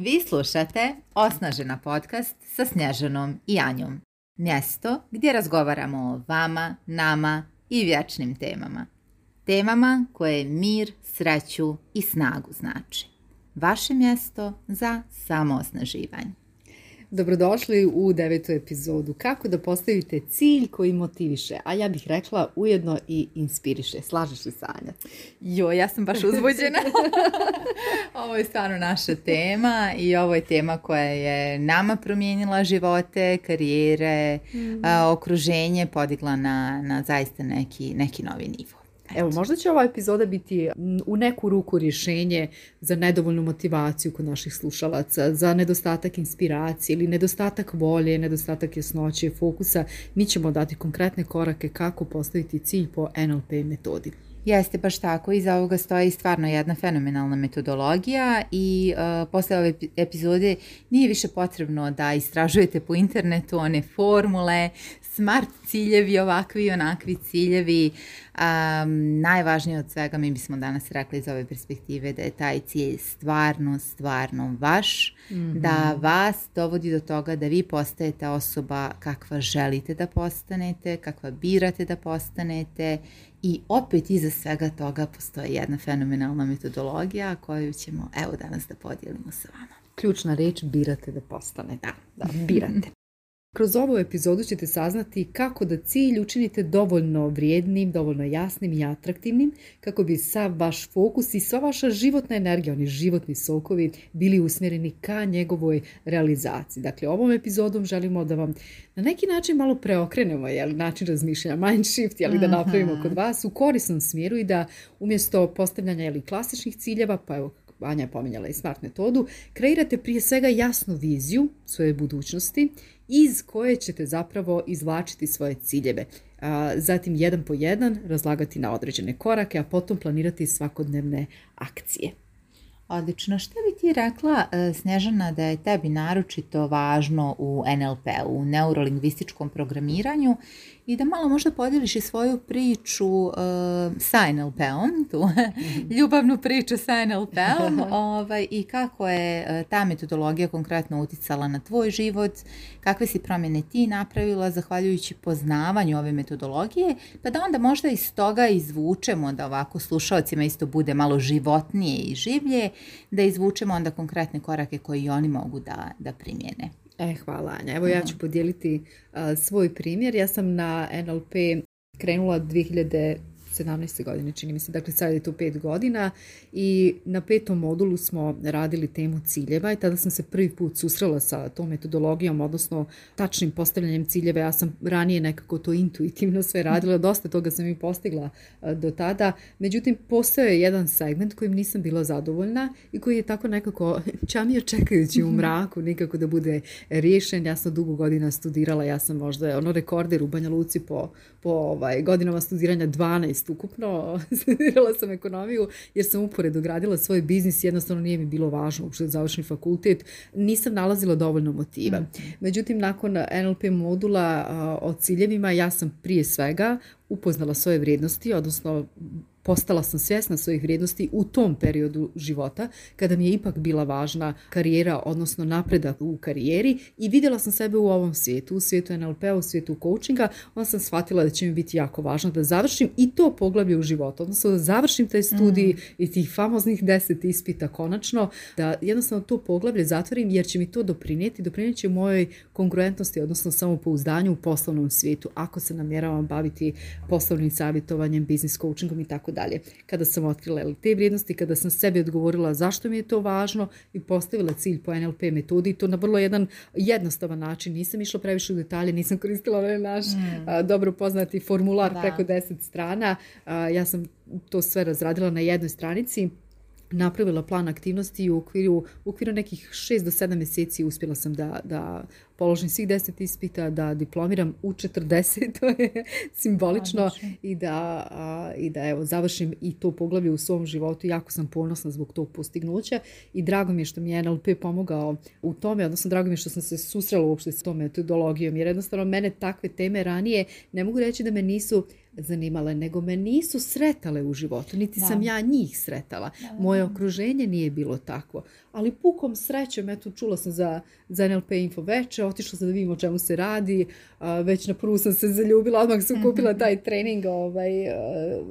Vi slušate Osnažena podcast sa Snježanom i Anjom. Mjesto gdje razgovaramo o vama, nama i vječnim temama. Temama koje mir, sreću i snagu znači. Vaše mjesto za samoosnaživanje. Dobrodošli u devetu epizodu Kako da postavite cilj koji motiviše, a ja bih rekla ujedno i inspiriše. Slažeš li Sanja? Jo, ja sam baš uzbuđena. ovo je stvarno naša tema i ovo je tema koja je nama promijenila živote, karijere, mm. okruženje, podigla na, na zaista neki, neki novi nivo. Evo, možda će ova epizoda biti u neku ruku rješenje za nedovoljnu motivaciju kod naših slušalaca, za nedostatak inspiracije ili nedostatak volje, nedostatak jasnoće, fokusa. Mi ćemo dati konkretne korake kako postaviti cilj po NLP metodi. Jeste baš tako, iza ovoga stoji stvarno jedna fenomenalna metodologija i uh, posle ove epizode nije više potrebno da istražujete po internetu one formule, smart ciljevi, ovakvi i onakvi ciljevi. najvažnije od svega mi bismo danas rekli iz ove perspektive da je taj cilj stvarno, stvarno vaš, mhm. da vas dovodi do toga da vi postajete osoba kakva želite da postanete, kakva birate da postanete i opet iza svega toga postoji jedna fenomenalna metodologija koju ćemo evo danas da podijelimo sa vama. Ključna reč birate da postane. Da, da mhm. birate. Kroz ovu epizodu ćete saznati kako da cilj učinite dovoljno vrijednim, dovoljno jasnim i atraktivnim kako bi sav vaš fokus i sva vaša životna energija, oni životni sokovi bili usmjereni ka njegovoj realizaciji. Dakle, ovom epizodom želimo da vam na neki način malo preokrenemo jel, način razmišljanja, mind shift, jel, da napravimo kod vas u korisnom smjeru i da umjesto postavljanja jel, klasičnih ciljeva, pa evo Anja je pominjala i smart metodu, kreirate prije svega jasnu viziju svoje budućnosti iz koje ćete zapravo izvlačiti svoje ciljeve. Zatim jedan po jedan razlagati na određene korake, a potom planirati svakodnevne akcije. Odlično. Što bi ti rekla, e, Snežana, da je tebi naročito važno u NLP, u neurolingvističkom programiranju i da malo možda podijeliš i svoju priču uh, sa tu mhm. ljubavnu priču sa nlp ovaj, i kako je uh, ta metodologija konkretno uticala na tvoj život, kakve si promjene ti napravila zahvaljujući poznavanju ove metodologije, pa da onda možda iz toga izvučemo da ovako slušalcima isto bude malo životnije i življe, da izvučemo onda konkretne korake koje i oni mogu da, da primjene. E, hvala Anja. Evo ja ću podijeliti svoj primjer. Ja sam na NLP krenula 2000 17. godine, čini mi se, dakle sad je to pet godina i na petom modulu smo radili temu ciljeva i tada sam se prvi put susrela sa tom metodologijom, odnosno tačnim postavljanjem ciljeva. Ja sam ranije nekako to intuitivno sve radila, dosta toga sam i postigla e, do tada. Međutim, postao je jedan segment kojim nisam bila zadovoljna i koji je tako nekako čamio čekajući u mraku nikako da bude riješen. Ja sam dugo godina studirala, ja sam možda ono rekorder u Banja Luci po po ovaj, godinama studiranja 12 ukupno, studirala sam ekonomiju jer sam uporedo gradila svoj biznis, jednostavno nije mi bilo važno uopšte završni fakultet, nisam nalazila dovoljno motiva. Mhm. Međutim, nakon NLP modula o ciljevima ja sam prije svega upoznala svoje vrijednosti, odnosno postala sam svjesna svojih vrijednosti u tom periodu života kada mi je ipak bila važna karijera, odnosno napredak u karijeri i vidjela sam sebe u ovom svijetu, u svijetu NLP-a, u svijetu coachinga, onda sam shvatila da će mi biti jako važno da završim i to poglavlje u životu, odnosno da završim taj studij mm. i tih famoznih deset ispita konačno, da jednostavno to poglavlje zatvorim jer će mi to doprinijeti, doprinijeti će mojoj kongruentnosti, odnosno samopouzdanju u poslovnom svijetu, ako se namjeravam baviti poslovnim savjetovanjem, biznis coachingom i tako dalje. Kada sam otkrila te vrijednosti, kada sam sebi odgovorila zašto mi je to važno i postavila cilj po NLP metodi to na vrlo jedan jednostavan način. Nisam išla previše u detalje, nisam koristila ovaj naš mm. dobro poznati formular preko 10 strana. ja sam to sve razradila na jednoj stranici napravila plan aktivnosti i u okviru, u okviru nekih 6 do 7 mjeseci uspjela sam da, da položim svih 10 ispita, da diplomiram u 40, to je simbolično, i da, i da evo, završim i to poglavlje u svom životu. Jako sam ponosna zbog tog postignuća i drago mi je što mi je NLP pomogao u tome, odnosno drago mi je što sam se susrela uopšte s tom metodologijom, jer jednostavno mene takve teme ranije, ne mogu reći da me nisu zanimale, nego me nisu sretale u životu, niti sam ja njih sretala. Moje okruženje nije bilo takvo. Ali pukom srećem, eto, čula sam za, za NLP Info veče, otišla sam da vidim o čemu se radi, već na prvu sam se zaljubila, odmah sam kupila taj trening ovaj, e,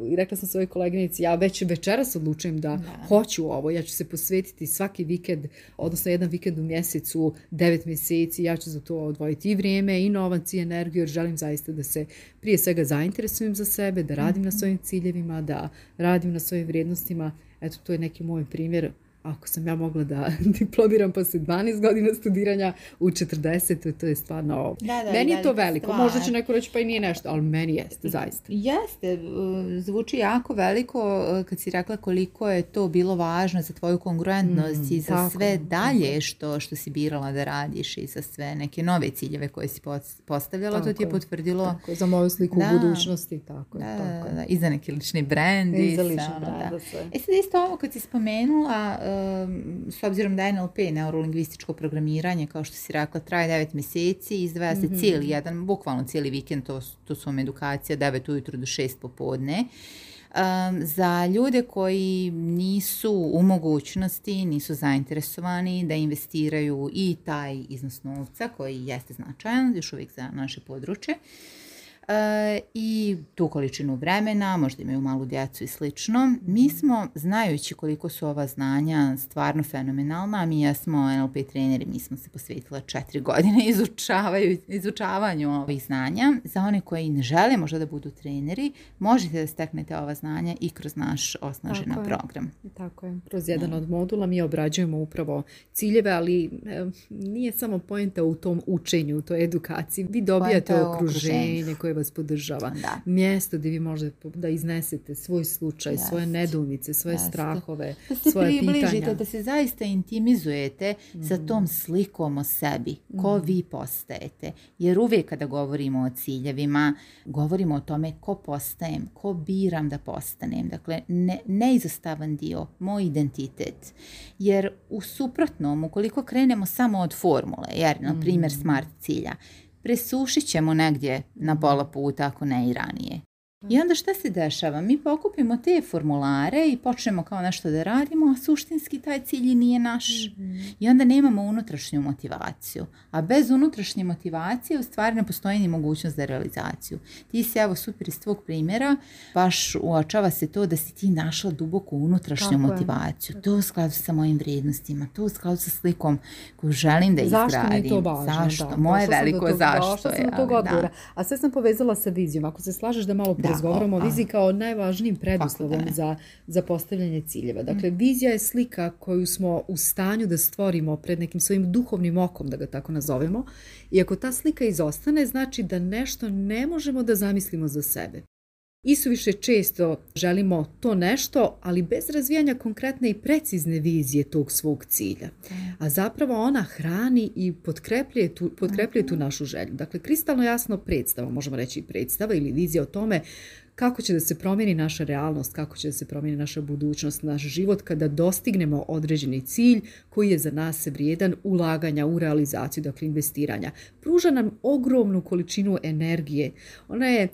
i rekla sam svojoj koleginici, ja već večeras odlučujem da, da, hoću ovo, ja ću se posvetiti svaki vikend, odnosno jedan vikend u mjesecu, devet mjeseci, ja ću za to odvojiti i vrijeme, i novac, i energiju, jer želim zaista da se prije svega zainteresujem za sebe, da radim na mhm. svojim ciljevima, da radim na svojim vrijednostima. Eto, to je neki moj primjer ako sam ja mogla da diplomiram posle 12 godina studiranja u 40, to je stvarno... Da, meni je to veliko. Možda će neko reći pa i nije nešto, ali meni jeste, zaista. Jeste, zvuči jako veliko e, kad si rekla koliko je to bilo važno za tvoju kongruentnost mm, i za sve dalje što, što si birala da radiš i za sve neke nove ciljeve koje si postavljala, to ti je potvrdilo... Tako, za moju sliku u budućnosti, tako, da, tako. Da, I za neki lični brand. I, za ono, e sad isto ovo kad si spomenula e, Ehm, s obzirom da NLP, neurolingvističko programiranje, kao što si rekla, traje 9 mjeseci, izdvaja se mhm, cijeli mhm. jedan, bukvalno cijeli vikend, to, su vam edukacija 9 ujutro do 6 popodne. Ehm, za ljude koji nisu u mogućnosti, nisu zainteresovani da investiraju i taj iznos novca koji jeste značajan još uvijek za naše područje, E, i tu količinu vremena, možda imaju malu djecu i slično. Mi mhm. smo, znajući koliko su ova znanja stvarno fenomenalna, mi ja smo NLP treneri, mi smo se posvetila četiri godine izučavanju ovih znanja. Za one koji ne žele možda da budu treneri, možete da steknete ova znanja i kroz naš osnažena program. tako je, kroz jedan od modula mi obrađujemo upravo ciljeve, ali e, nije samo pojenta u tom učenju, u toj edukaciji. Vi dobijate okruženje koje vas podržava. Mjesto gdje vi možete da iznesete svoj slučaj, svoje nedoumice, svoje strahove, da se svoje pitanja. Da se zaista intimizujete mm. sa mhm. tom slikom o sebi, ko mhm. vi postajete. Jer uvijek kada govorimo o ciljevima, govorimo o tome ko postajem, ko biram da postanem. Dakle, ne, neizostavan dio, moj identitet. Jer u suprotnom, ukoliko krenemo samo od formule, jer na primjer mhm. smart cilja, presušit ćemo negdje na pola puta ako ne i ranije. I onda šta se dešava? Mi pokupimo te formulare i počnemo kao nešto da radimo, a suštinski taj cilj nije naš. Mhm. I onda nemamo unutrašnju motivaciju. A bez unutrašnje motivacije u stvari ne postoji ni mogućnost za realizaciju. Ti si evo super iz tvog primjera, baš uočava se to da si ti našla duboku unutrašnju motivaciju. Je. To u skladu sa mojim vrijednostima, to u skladu sa slikom koju želim da izgradim. Zašto mi je to važno? Zašto? Moje veliko zašto A sve sam povezala sa vizijom. Ako se slažeš da malo da razgovaramo o viziji kao najvažnijim preduslovom za, za postavljanje ciljeva. Dakle, mhm. vizija je slika koju smo u stanju da stvorimo pred nekim svojim duhovnim okom, da ga tako nazovemo. I ako ta slika izostane, znači da nešto ne možemo da zamislimo za sebe. I više često želimo to nešto, ali bez razvijanja konkretne i precizne vizije tog svog cilja. A zapravo ona hrani i potkrepljuje tu, tu mhm. našu želju. Dakle, kristalno jasno predstava, možemo reći i predstava ili vizija o tome kako će da se promijeni naša realnost, kako će da se promijeni naša budućnost, naš život kada dostignemo određeni cilj koji je za nas vrijedan ulaganja u realizaciju, dakle investiranja. Pruža nam ogromnu količinu energije. Ona je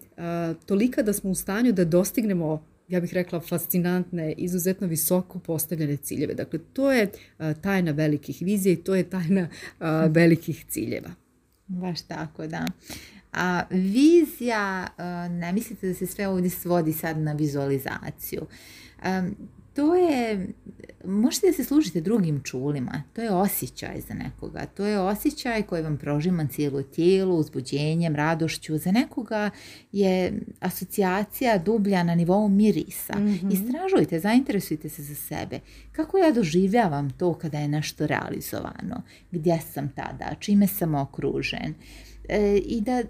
tolika da smo u stanju da dostignemo ja bih rekla fascinantne, izuzetno visoko postavljene ciljeve. Dakle, to je tajna velikih vizija i to je tajna velikih ciljeva. Baš tako, da. A vizija, e, ne mislite da se sve ovdje svodi sad na vizualizaciju. E, to je, možete da se služite drugim čulima, to je osjećaj za nekoga, to je osjećaj koji vam prožima cijelo tijelo, uzbuđenjem, radošću, za nekoga je asocijacija dublja na nivou mirisa. Mhm. Istražujte, zainteresujte se za sebe. Kako ja doživljavam to kada je nešto realizovano? Gdje sam tada? Čime sam okružen? E, I da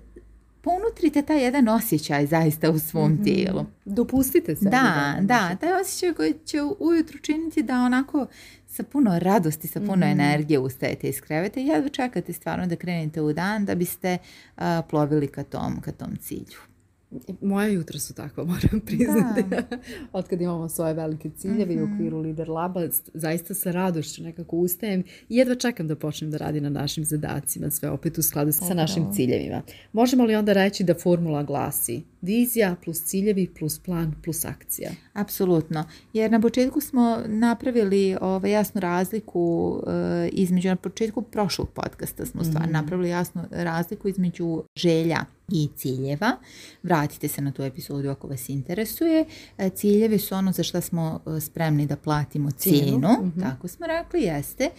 ponutrite taj jedan osjećaj zaista u svom mm tijelu. Dopustite se. Da, da, taj osjećaj koji će ujutru činiti da onako sa puno radosti, sa puno mhm. energije ustajete iz kreveta i jedva čekate stvarno da krenete u dan da biste plovili ka tom, ka tom cilju. Moje jutra su tako moram priznati. kad imamo svoje velike ciljeve i u mhm. okviru Lider Laba, zaista sa radošću nekako ustajem i jedva čekam da počnem da radim na našim zadacima, sve opet u skladu sa našim ciljevima. Možemo li onda reći da formula glasi vizija plus ciljevi plus plan plus akcija? Apsolutno, jer na početku smo napravili ovaj, jasnu razliku eh, između, na početku prošlog podcasta smo stvarno mhm. napravili jasnu razliku između želja i ciljeva. Vratite se na tu epizodu ako vas interesuje. E, ciljevi su ono za što smo e, spremni da platimo cijenu, mhm. tako smo rekli, jeste.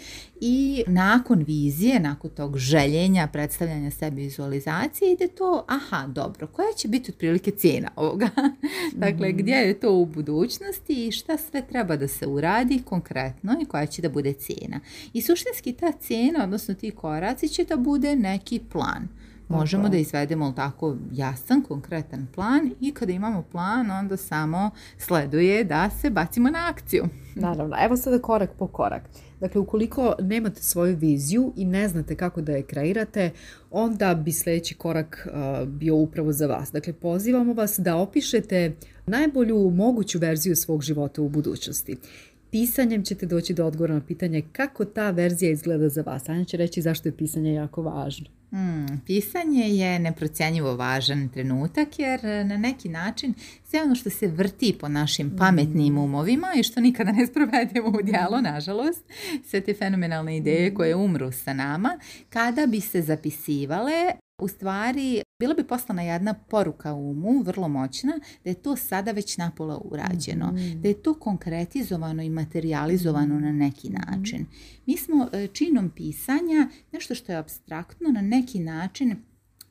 I nakon vizije, nakon tog željenja, predstavljanja sebi vizualizacije ide to, aha, dobro, koja će biti otprilike cijena ovoga? dakle, mhm. gdje je to u budućnosti i šta sve treba da se uradi konkretno i koja će da bude cijena. I suštinski ta cijena, odnosno ti koraci će da bude neki plan možemo da izvedemo tako jasan, konkretan plan i kada imamo plan onda samo sleduje da se bacimo na akciju. Naravno, evo sada korak po korak. Dakle, ukoliko nemate svoju viziju i ne znate kako da je kreirate, onda bi sljedeći korak bio upravo za vas. Dakle, pozivamo vas da opišete najbolju moguću verziju svog života u budućnosti pisanjem ćete doći do odgovora na pitanje kako ta verzija izgleda za vas. Anja će reći zašto je pisanje jako važno. Hmm, pisanje je neprocjenjivo važan trenutak jer e, na neki način sve ono što se vrti po našim hmm. pametnim umovima i što nikada ne sprovedemo u djelo, nažalost, sve te fenomenalne ideje hmm. koje umru sa nama, kada bi se zapisivale u stvari bila bi poslana jedna poruka umu, vrlo moćna, da je to sada već napola urađeno, mhm. da je to konkretizovano i materializovano na neki mhm. način. Mi smo e, činom pisanja nešto što je abstraktno na neki način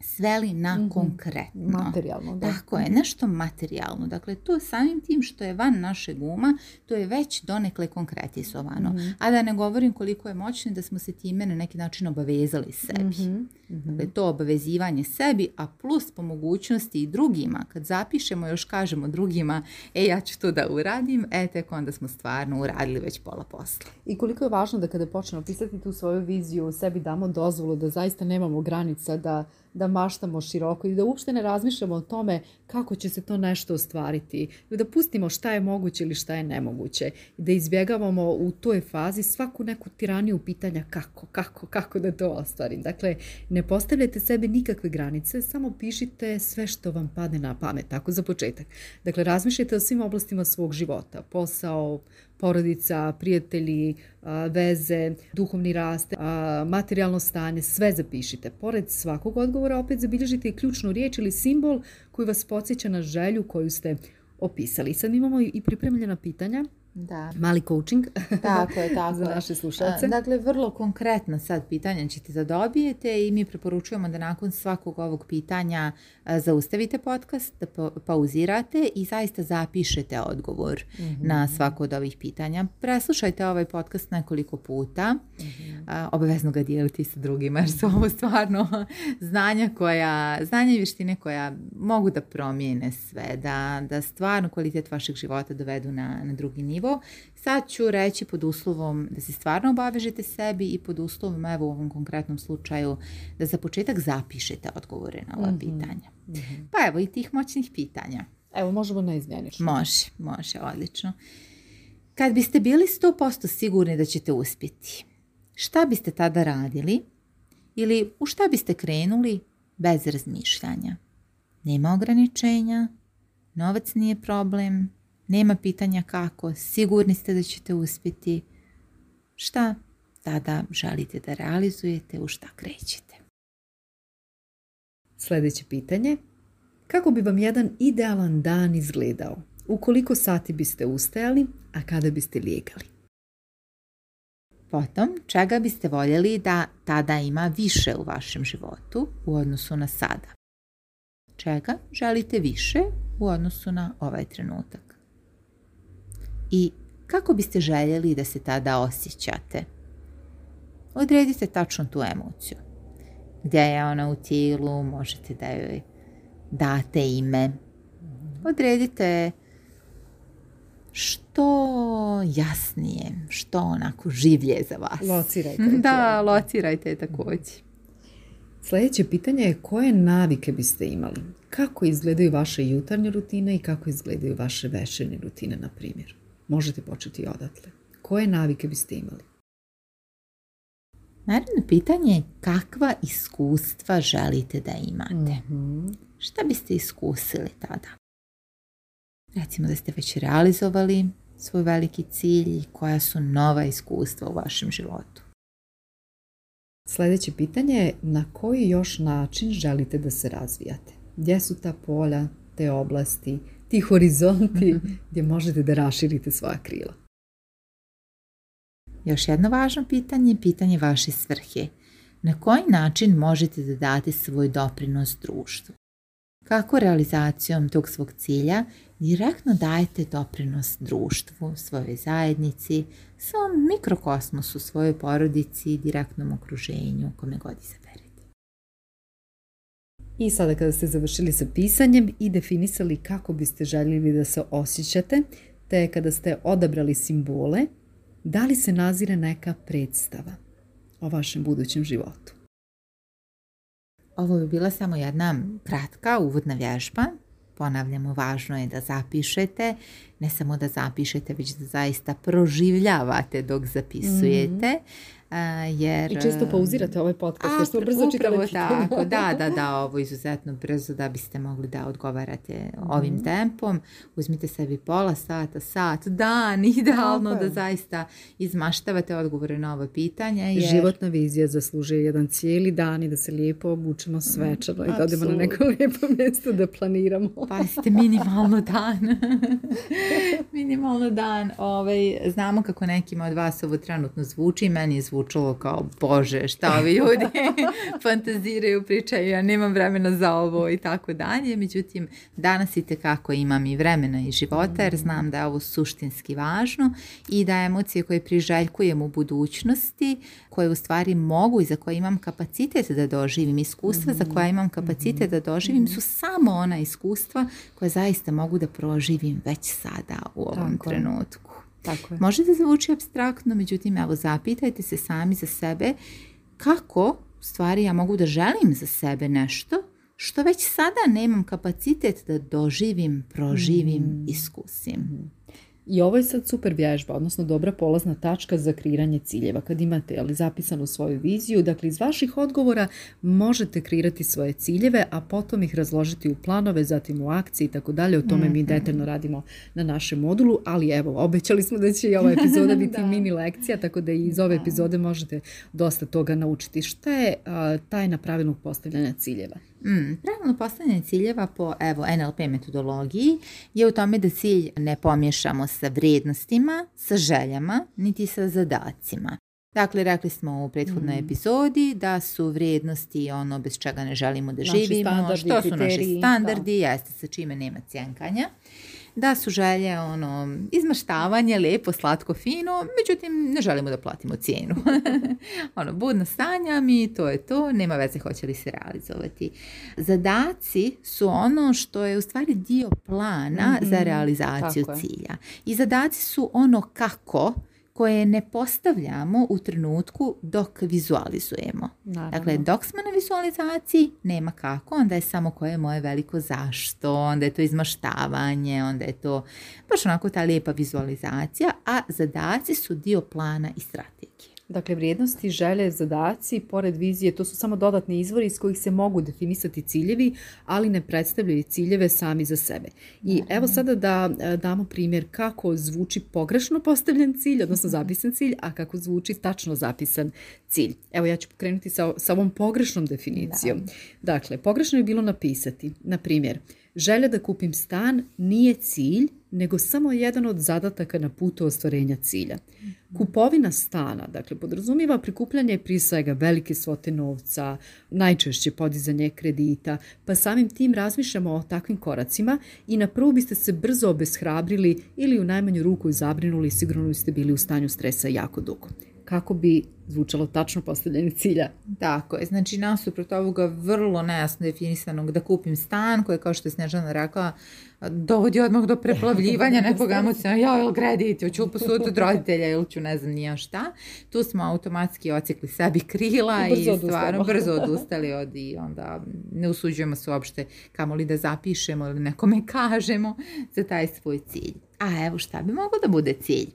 sveli na mm konkretno. Materijalno, da. Tako je, nešto materijalno. Dakle, to samim tim što je van našeg uma, to je već donekle konkretizovano. Mhm. A da ne govorim koliko je moćno da smo se time na neki način obavezali sebi. Mm-hmm. Dakle, to obavezivanje sebi, a plus po mogućnosti i drugima. Kad zapišemo, još kažemo drugima, e, ja ću to da uradim, e, tek onda smo stvarno uradili već pola posla. I koliko je važno da kada počnemo pisati tu svoju viziju, sebi damo dozvolu da zaista nemamo granica, da da maštamo široko i da uopšte ne razmišljamo o tome kako će se to nešto ostvariti. da pustimo šta je moguće ili šta je nemoguće. da izbjegavamo u toj fazi svaku neku tiraniju pitanja kako, kako, kako da to ostvarim. Dakle, ne postavljajte sebi nikakve granice, samo pišite sve što vam padne na pamet. Tako za početak. Dakle, razmišljajte o svim oblastima svog života. Posao, porodica, prijatelji, veze, duhovni rast, materijalno stanje, sve zapišite. Pored svakog odgovora opet zabilježite i ključnu riječ ili simbol koji vas podsjeća na želju koju ste opisali. Sad imamo i pripremljena pitanja da. Mali coaching tako je, tako za naše slušalce. Dakle, vrlo konkretno sad pitanja ćete da dobijete i mi preporučujemo da nakon svakog ovog pitanja zaustavite podcast, da pauzirate i zaista zapišete odgovor mhm. na svako od ovih pitanja. Preslušajte ovaj podcast nekoliko puta. mm Obavezno ga dijeliti sa drugima jer su ovo stvarno znanja koja, znanja i vještine koja mogu da promijene sve, da, da stvarno kvalitet vašeg života dovedu na, na drugi nivo Sad ću reći pod uslovom da se stvarno obavežete sebi i pod uslovom, evo u ovom konkretnom slučaju, da za početak zapišete odgovore na ova mhm, pitanja. Mhm. Pa evo i tih moćnih pitanja. Evo, možemo na izmjenično. Može, može, odlično. Kad biste bili 100% sigurni da ćete uspjeti, šta biste tada radili ili u šta biste krenuli bez razmišljanja? Nema ograničenja, novac nije problem, nema pitanja kako, sigurni ste da ćete uspjeti. Šta tada želite da realizujete, u šta krećete? Sljedeće pitanje. Kako bi vam jedan idealan dan izgledao? U koliko sati biste ustajali, a kada biste lijegali? Potom, čega biste voljeli da tada ima više u vašem životu u odnosu na sada? Čega želite više u odnosu na ovaj trenutak? i kako biste željeli da se tada osjećate. Odredite tačno tu emociju. Gdje je ona u tijelu, možete da joj date ime. Odredite što jasnije, što onako življe za vas. Locirajte. Da, locirajte je također. Sljedeće pitanje je koje navike biste imali? Kako izgledaju vaše jutarnje rutine i kako izgledaju vaše večernje rutine, na primjer? Možete početi odatle. Koje navike biste imali? Naravno, pitanje je kakva iskustva želite da imate. mm Šta biste iskusili tada? Recimo da ste već realizovali svoj veliki cilj i koja su nova iskustva u vašem životu. Sljedeće pitanje je na koji još način želite da se razvijate? Gdje su ta polja, te oblasti ti horizonti gdje možete da raširite svoja krila. Još jedno važno pitanje je pitanje vaše svrhe. Na koji način možete da date svoj doprinos društvu? Kako realizacijom tog svog cilja direktno dajete doprinos društvu, svojoj zajednici, svom mikrokosmosu, svojoj porodici, direktnom okruženju, kome god i sada kada ste završili sa pisanjem i definisali kako biste željeli da se osjećate, te kada ste odabrali simbole, da li se nazire neka predstava o vašem budućem životu? Ovo je bila samo jedna kratka uvodna vježba. Ponavljamo, važno je da zapišete ne samo da zapišete, već da zaista proživljavate dok zapisujete. Mhm. jer... I često e, pauzirate ovaj podcast, jer smo brzo tako, da, da, da, ovo izuzetno brzo da biste mogli da odgovarate ovim mhm. tempom. Uzmite sebi pola sata, sat, dan, idealno da zaista izmaštavate odgovore na ovo pitanja. Jer... Životna vizija zaslužuje jedan cijeli dan i da se lijepo obučemo svečano mhm. mm, i da odemo na neko lijepo mjesto da planiramo. Pazite, minimalno dan. minimalno dan. Ovaj, znamo kako nekima od vas ovo trenutno zvuči i meni je zvučalo kao, bože, šta ovi ljudi fantaziraju, pričaju, ja nemam vremena za ovo i tako dalje. Međutim, danas i tekako imam i vremena i života jer znam da je ovo suštinski važno i da emocije koje priželjkujem u budućnosti, koje u stvari mogu i za koje imam kapacitet da doživim, iskustva za koja imam kapacitet da doživim mhm. su samo ona iskustva koja zaista mogu da proživim već sad sada u ovom Tako trenutku. Tako je. Može da zvuči abstraktno, međutim, evo, zapitajte se sami za sebe kako u stvari ja mogu da želim za sebe nešto što već sada nemam kapacitet da doživim, proživim, mm. iskusim. Mhm. I ovo je sad super vježba, odnosno dobra polazna tačka za kreiranje ciljeva. Kad imate ali zapisanu svoju viziju, dakle iz vaših odgovora možete kreirati svoje ciljeve, a potom ih razložiti u planove, zatim u akcije i tako dalje. O tome mi mhm. detaljno radimo na našem modulu, ali evo, obećali smo da će i ova epizoda biti mini lekcija, tako da iz ove epizode možete dosta toga naučiti. Šta je tajna pravilnog postavljanja ciljeva? Pravno, mm. pravilno postavljanje ciljeva po evo, NLP metodologiji je u tome da cilj ne pomješamo sa vrijednostima, sa željama, niti sa zadacima. Dakle, rekli smo u prethodnoj mm. epizodi da su vrijednosti ono bez čega ne želimo da živimo, što su naši standardi, jeste sa čime nema cjenkanja da su želje ono, izmaštavanje, lijepo, slatko, fino, međutim ne želimo da platimo cijenu. ono, budno stanja mi, to je to, nema veze hoće li se realizovati. Zadaci su ono što je u stvari dio plana za mhm, realizaciju cilja. I zadaci su ono kako koje ne postavljamo u trenutku dok vizualizujemo. Dakle, dok smo na vizualizaciji, nema kako, onda je samo koje je moje veliko zašto, onda je to izmaštavanje, onda je to baš onako ta lijepa vizualizacija, a zadaci su dio plana i strategije. Dakle, vrijednosti, želje, zadaci, pored vizije, to su samo dodatni izvori iz kojih se mogu definisati ciljevi, ali ne predstavljaju ciljeve sami za sebe. I evo sada da e, damo primjer kako zvuči pogrešno postavljen cilj, odnosno mhm. zapisan cilj, a kako zvuči tačno zapisan cilj. Evo ja ću pokrenuti sa, ovom pogrešnom definicijom. Dakle, pogrešno je bilo napisati, na primjer, Želja da kupim stan nije cilj, nego samo jedan od zadataka na putu ostvarenja cilja. Mhm. Kupovina stana, dakle, podrazumijeva prikupljanje prije svega velike svote novca, najčešće podizanje kredita, pa samim tim razmišljamo o takvim koracima i na prvu biste se brzo obeshrabrili ili u najmanju ruku zabrinuli i sigurno biste bili u stanju stresa jako dugo kako bi zvučalo tačno postavljanje cilja. Tako je, znači nasuprot ovoga vrlo nejasno definisanog da kupim stan koji kao što je Snežana rekla dovodi odmah do preplavljivanja nekog emocija. ja ili kredit, hoću posudu od roditelja ili ću ne znam nija šta. Tu smo automatski ocikli sebi krila i, i stvarno brzo odustali od i onda ne usuđujemo se uopšte kamo li da zapišemo ili nekome kažemo za taj svoj cilj. A evo šta bi moglo da bude cilj?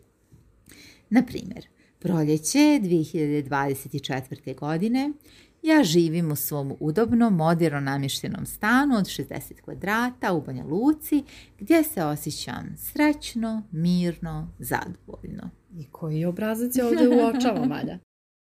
Naprimjer, Proljeće 2024. godine ja živim u svom udobnom, moderno namještenom stanu od 60 kvadrata u Banja Luci, gdje se osjećam srećno, mirno, zadovoljno. I koji obrazac je ovdje uočava, Malja?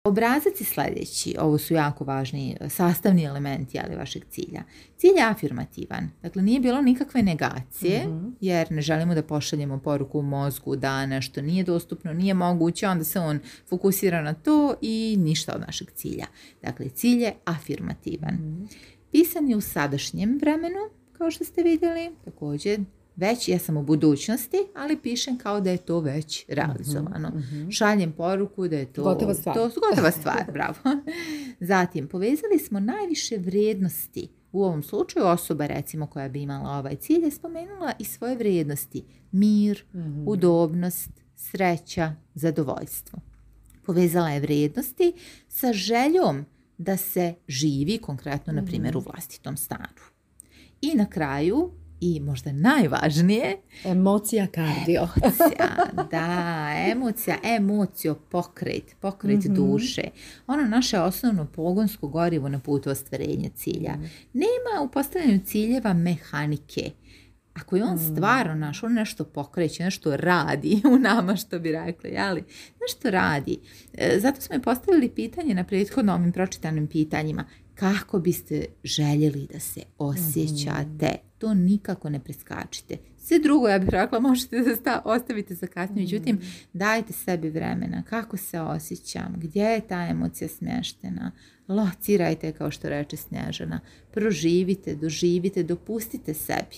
Obrazac je sljedeći, ovo su jako važni e, sastavni elementi ali vašeg cilja. Cilj je afirmativan, dakle nije bilo nikakve negacije mhm. jer ne želimo da pošaljemo poruku u mozgu da nešto nije dostupno, nije moguće, onda se on fokusira na to i ništa od našeg cilja. Dakle, cilj je afirmativan. Mhm. Pisan je u sadašnjem vremenu, kao što ste vidjeli, također već, ja sam u budućnosti, ali pišem kao da je to već mhm, realizovano. Mhm. Šaljem poruku da je to gotova stvar. gotova stvar bravo. Zatim, povezali smo najviše vrijednosti. U ovom slučaju osoba recimo koja bi imala ovaj cilj je spomenula i svoje vrijednosti. Mir, mhm. udobnost, sreća, zadovoljstvo. Povezala je vrijednosti sa željom da se živi konkretno, na primjer, u vlastitom stanu. I na kraju i možda najvažnije emocija kardio emocija, da, emocija, emocijo pokret, pokret mhm. duše ono naše osnovno pogonsko gorivo na putu ostvarenja cilja mhm. nema u postavljanju ciljeva mehanike ako je on mhm. stvarno naš, on nešto pokreće, nešto radi u nama što bi rekli, ali nešto radi. E, zato smo i postavili pitanje na prethodno ovim pročitanim pitanjima. Kako biste željeli da se osjećate? to nikako ne preskačite. Sve drugo, ja bih rekla, možete da sta, ostavite za kasnije. Međutim, mm. dajte sebi vremena. Kako se osjećam? Gdje je ta emocija smještena? Locirajte, kao što reče Snježana. Proživite, doživite, dopustite sebi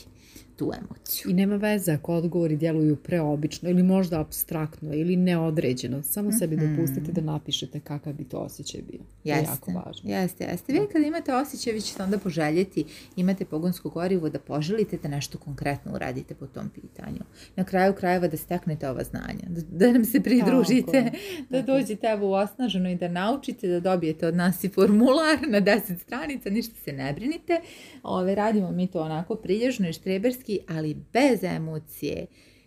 tu emociju. I nema veze ako odgovori djeluju preobično ili možda abstraktno ili neodređeno. Samo sebi mm dopustite da napišete kakav bi to osjećaj bio. Jeste, je jako važno. Jeste, jeste. Vi kad imate osjećaj, vi ćete onda poželjeti, imate pogonsko gorivo da poželite da nešto konkretno uradite po tom pitanju. Na kraju krajeva da steknete ova znanja, da, nam se pridružite, da dođete evo u osnaženo i da naučite, da dobijete od nas i formular na 10 stranica, ništa se ne brinite. Ove, radimo mi to onako prilježno i štreberski ali bez emocije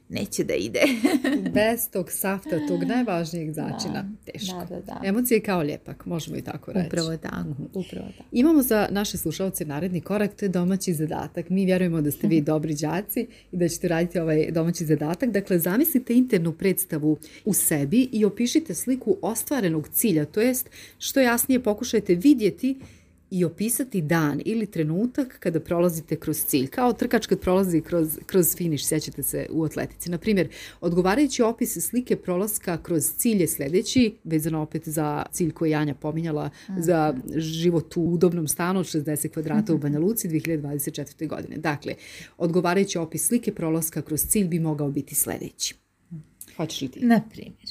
neće da ide. Bez tog safta, tog najvažnijeg začina. Teško. Da, da, Emocije kao lijepak, možemo i tako reći. Upravo tako, mhm. upravo tako. Imamo za naše slušalce naredni korak, to je domaći zadatak. Mi vjerujemo da ste vi dobri đaci i da ćete raditi ovaj domaći zadatak. Dakle, zamislite internu predstavu u sebi i opišite sliku ostvarenog cilja, to jest što jasnije pokušajte vidjeti i opisati dan ili trenutak kada prolazite kroz cilj. Kao trkač kad prolazi kroz, kroz finiš, sjećate se u atletici. Na primjer, odgovarajući opis slike prolaska kroz cilj je sljedeći, vezano opet za cilj koji je Anja pominjala, za život u udobnom stanu od 60 kvadrata u mhm. Banja Luci 2024. godine. Dakle, odgovarajući opis slike prolaska kroz cilj bi mogao biti sljedeći. Hoćeš li ti? Na primjer,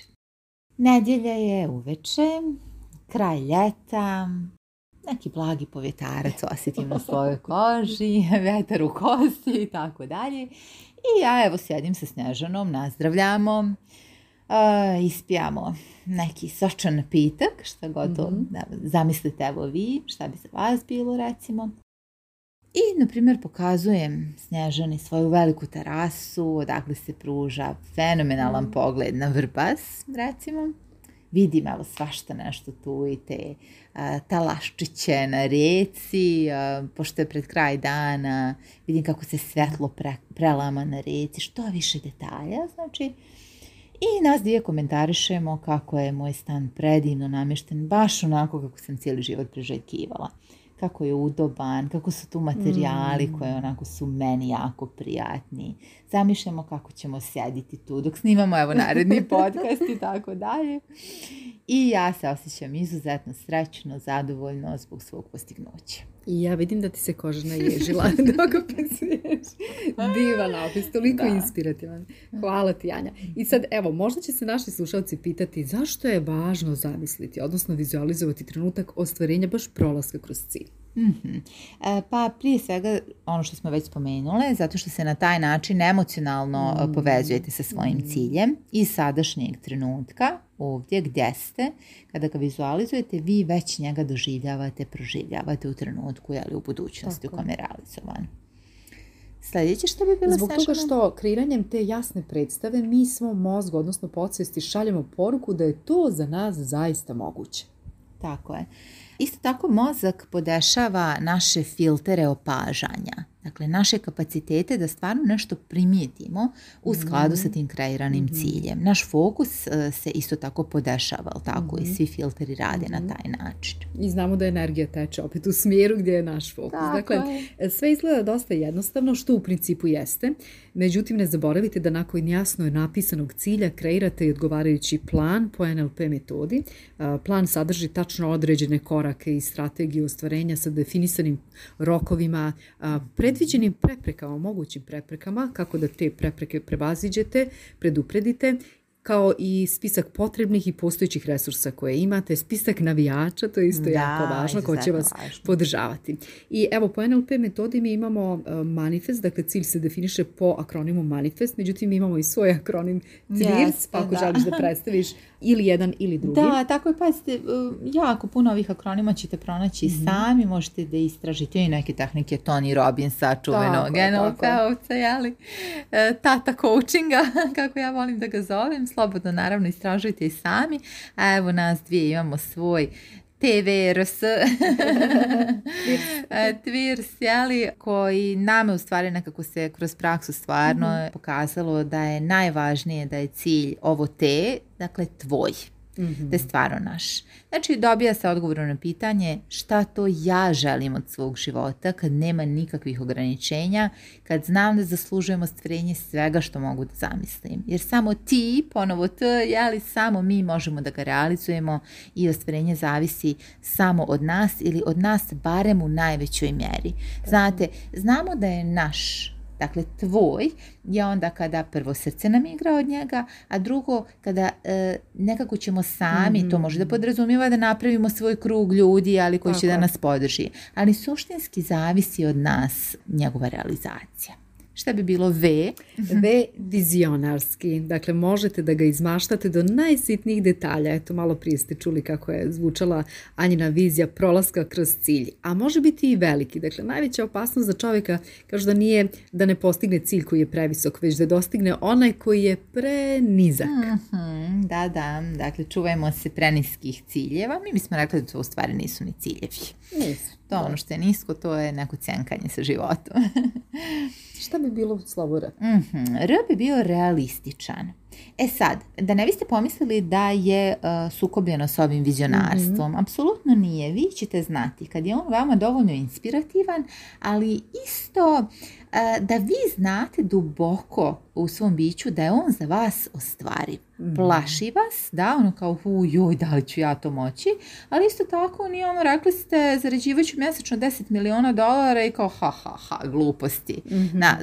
nedjelja je uveče, kraj ljeta, neki blagi povjetarac osjetim na svojoj koži, vetar u kosti i tako dalje. I ja evo sjedim sa Snežanom, nazdravljamo, uh, ispijamo neki sočan pitak, što gotovo, mm zamislite evo vi, šta bi za vas bilo recimo. I, na primjer, pokazujem Snežani svoju veliku terasu, odakle se pruža fenomenalan mhm. pogled na Vrbas, recimo vidim evo svašta nešto tu i te talaščiće na reci, pošto je pred kraj dana, vidim kako se svetlo prelama na reci, što više detalja, znači i nas dvije komentarišemo kako je moj stan predivno namješten, baš onako kako sam cijeli život priželjkivala kako je udoban, kako su tu materijali mm. koji onako su meni jako prijatni. Zamišljamo kako ćemo sjediti tu dok snimamo evo naredni podcast i tako dalje i ja se osjećam izuzetno srećno, zadovoljno zbog svog postignuća. I ja vidim da ti se koža naježila dok opisuješ. Divan opis, toliko da. inspirativan. Hvala ti, Anja. I sad, evo, možda će se naši slušalci pitati zašto je važno zamisliti, odnosno vizualizovati trenutak ostvarenja baš prolaska kroz cilj. Mhm. E, pa prije svega ono što smo već spomenule, zato što se na taj način emocionalno e, mm povezujete sa svojim mm. ciljem i sadašnjeg trenutka ovdje gdje ste, kada ga vizualizujete, vi već njega doživljavate, proživljavate u trenutku, ili u budućnosti u kojem je realizovan. Sljedeće što bi bilo Zbog toga što kreiranjem te jasne predstave mi smo mozgu, odnosno podsvesti, šaljemo poruku da je to za nas zaista moguće. Tako je. Isto tako mozak podešava naše filtere opažanja. Dakle, naše kapacitete da stvarno nešto primijetimo u mhm. skladu sa tim kreiranim mhm. ciljem. Naš fokus e, se isto tako podešava, ali tako mm i mhm. svi filteri rade na taj način. I znamo da energija teče opet u smjeru gdje je naš fokus. dakle, sve izgleda dosta jednostavno, što u principu jeste. Međutim, ne zaboravite da nakon jasno napisanog cilja kreirate i odgovarajući plan po NLP metodi. Plan sadrži tačno određene korake i strategije ostvarenja sa definisanim rokovima, predviđenim preprekama, mogućim preprekama, kako da te prepreke prebaziđete, predupredite kao i spisak potrebnih i postojećih resursa koje imate, spisak navijača, to je isto da, jako važno, ko će vas podržavati. I evo, po NLP metodi mi imamo e, manifest, dakle cilj se definiše po akronimu manifest, međutim imamo i svoj akronim CLIRS, pa ako da. želiš da predstaviš ili jedan ili drugi. Da, tako je, pazite, e, jako puno ovih akronima ćete pronaći mhm. sami, možete da istražite i neke tehnike Tony Robbinsa, čuvenog NLP-ovca, jeli, e, tata coachinga, kako ja volim da ga zovem, slobodno naravno istražujte i sami, a evo nas dvije imamo svoj Tevers, Twirs, jeli, koji nama u stvari nekako se kroz praksu stvarno mhm. pokazalo da je najvažnije da je cilj ovo te, dakle tvoj. Mhm. da je stvarno naš. Znači dobija se odgovor na pitanje šta to ja želim od svog života kad nema nikakvih ograničenja, kad znam da zaslužujemo ostvarenje svega što mogu da zamislim. Jer samo ti, ponovo to li samo mi možemo da ga realizujemo i ostvarenje zavisi samo od nas ili od nas barem u najvećoj mjeri. Znate, znamo da je naš dakle tvoj, je onda kada prvo srce nam igra od njega, a drugo kada e, nekako ćemo sami, mm-hmm. to mhm. možda podrazumijeva da napravimo svoj krug ljudi, ali koji će da nas podrži. Ali suštinski zavisi od nas njegova realizacija. Šta bi bilo V? Mhm. V vizionarski. Dakle, možete da ga izmaštate do najsitnijih detalja. Eto, malo prije ste čuli kako je zvučala Anjina vizija prolaska kroz cilj. A može biti i veliki. Dakle, najveća opasnost za čovjeka kaže da nije da ne postigne cilj koji je previsok, već da dostigne onaj koji je prenizak. Mhm, da, da. Dakle, čuvajmo se preniskih ciljeva. Mi bismo rekli da to u stvari nisu ni ciljevi. Nisu. To ono što je nisko, to je neko cjenkanje sa životom. Šta bi bilo slabo mhm, R? mm bio realističan. E sad, da ne biste pomislili da je e, sukobljeno s ovim vizionarstvom, mhm. apsolutno nije. Vi ćete znati kad je on vama dovoljno inspirativan, ali isto e, da vi znate duboko u svom biću da je on za vas ostvari mm Plaši vas, da, ono kao, hu, da li ću ja to moći, ali isto tako nije ono, rekli ste, zarađivaću mjesečno 10 miliona dolara i kao, ha, ha, ha, gluposti. Mhm. Na,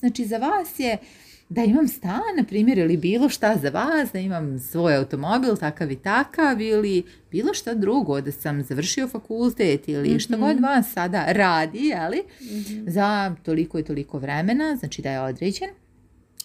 znači, za vas je da imam stan, na primjer, ili bilo šta za vas, da imam svoj automobil, takav i takav, ili bilo šta drugo, da sam završio fakultet ili mm što god vas sada radi, ali mhm. za toliko i toliko vremena, znači da je određen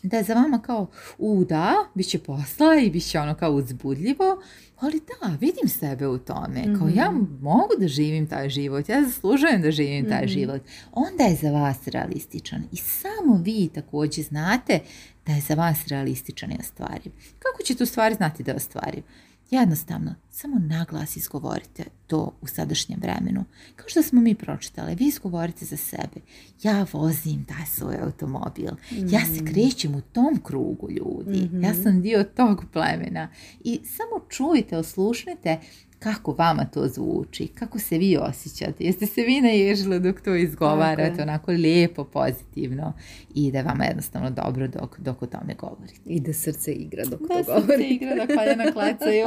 da je za vama kao u da, bit će posla i bit će ono kao uzbudljivo, ali da, vidim sebe u tome, kao ja mhm. mogu da živim taj život, ja zaslužujem da živim taj mhm. život, onda je za vas realističan i samo vi također znate da je za vas realističan i ostvariv. Kako ćete u stvari znati da je ostvariv? Jednostavno, samo naglas izgovorite to u sadašnjem vremenu. Kao što smo mi pročitali, vi izgovorite za sebe. Ja vozim taj svoj automobil. Ja se mhm. krećem u tom krugu ljudi. Ja mhm. sam dio tog plemena. I samo čujte, oslušnite kako vama to zvuči? Kako se vi osjećate? Jeste se vi naježile dok to izgovarate onako lijepo, pozitivno i da je vama jednostavno dobro dok, dok o tome govorite. I da srce igra dok da to govori. Da srce igra dok paljena klacaju.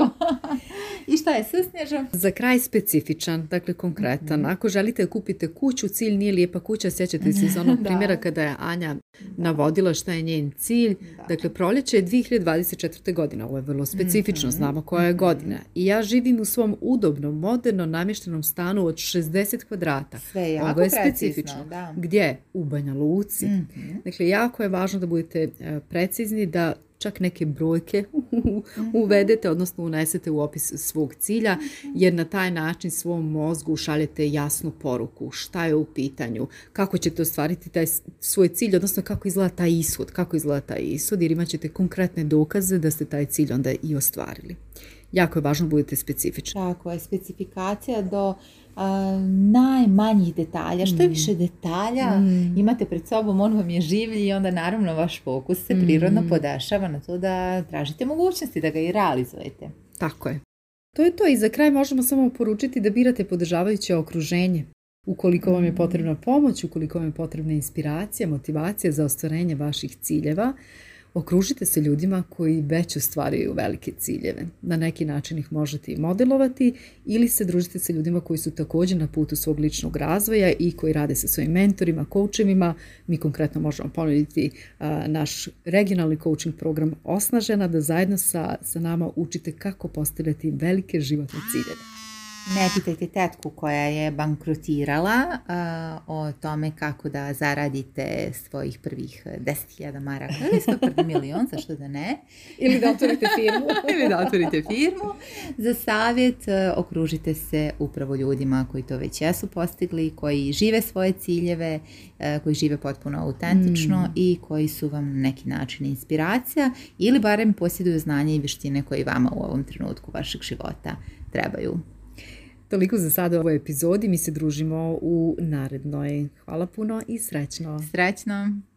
I šta je snježom? Za kraj specifičan, dakle konkretan. Mhm. Ako želite kupite kuću, cilj nije lijepa kuća, sjećate se iz onog primjera kada je Anja navodila šta je njen cilj. Da. Dakle, proljeće je 2024. godina, ovo je vrlo specifično, mhm. znamo koja je mhm. godina. I ja živim u svom udobnom, moderno namještenom stanu od 60 kvadrata. Sve je jako specifično. Gdje? U Banja Luci. Mhm. Dakle, jako je važno da budete e, precizni, da čak neke brojke mhm. uvedete, odnosno unesete u opis svog cilja, mhm. jer na taj način svom mozgu šaljete jasnu poruku, šta je u pitanju, kako ćete ostvariti taj svoj cilj, odnosno kako izgleda taj ishod, kako izgleda taj ishod, jer imat ćete konkretne dokaze da ste taj cilj onda i ostvarili jako je važno da budete specifični. Tako je, specifikacija do najmanjih detalja. Što je mm. više detalja mm. imate pred sobom, on vam je življi i onda naravno vaš fokus se prirodno mm. podašava na to da tražite mogućnosti da ga i realizujete. Tako je. To je to i za kraj možemo samo poručiti da birate podržavajuće okruženje. Ukoliko vam je potrebna pomoć, ukoliko vam je potrebna inspiracija, motivacija za ostvarenje vaših ciljeva, Okružite se ljudima koji već ostvaruju velike ciljeve. Na neki način ih možete i modelovati ili se družite sa ljudima koji su također na putu svog ličnog razvoja i koji rade sa svojim mentorima, koučevima. Mi konkretno možemo ponuditi naš regionalni coaching program Osnažena da zajedno sa, sa nama učite kako postavljati velike životne ciljeve. Ne pitajte tetku koja je bankrotirala o tome kako da zaradite svojih prvih 10.000 maraka ili prvi milion, zašto da ne? ili da otvorite firmu. ili da otvorite firmu. Za savjet e, okružite se upravo ljudima koji to već jesu postigli, koji žive svoje ciljeve, e, koji žive potpuno autentično mm. i koji su vam na neki način inspiracija ili barem posjeduju znanje i vještine koje vama u ovom trenutku vašeg života trebaju. Toliko za sada u ovoj epizodi. Mi se družimo u narednoj. Hvala puno i srećno. Srećno.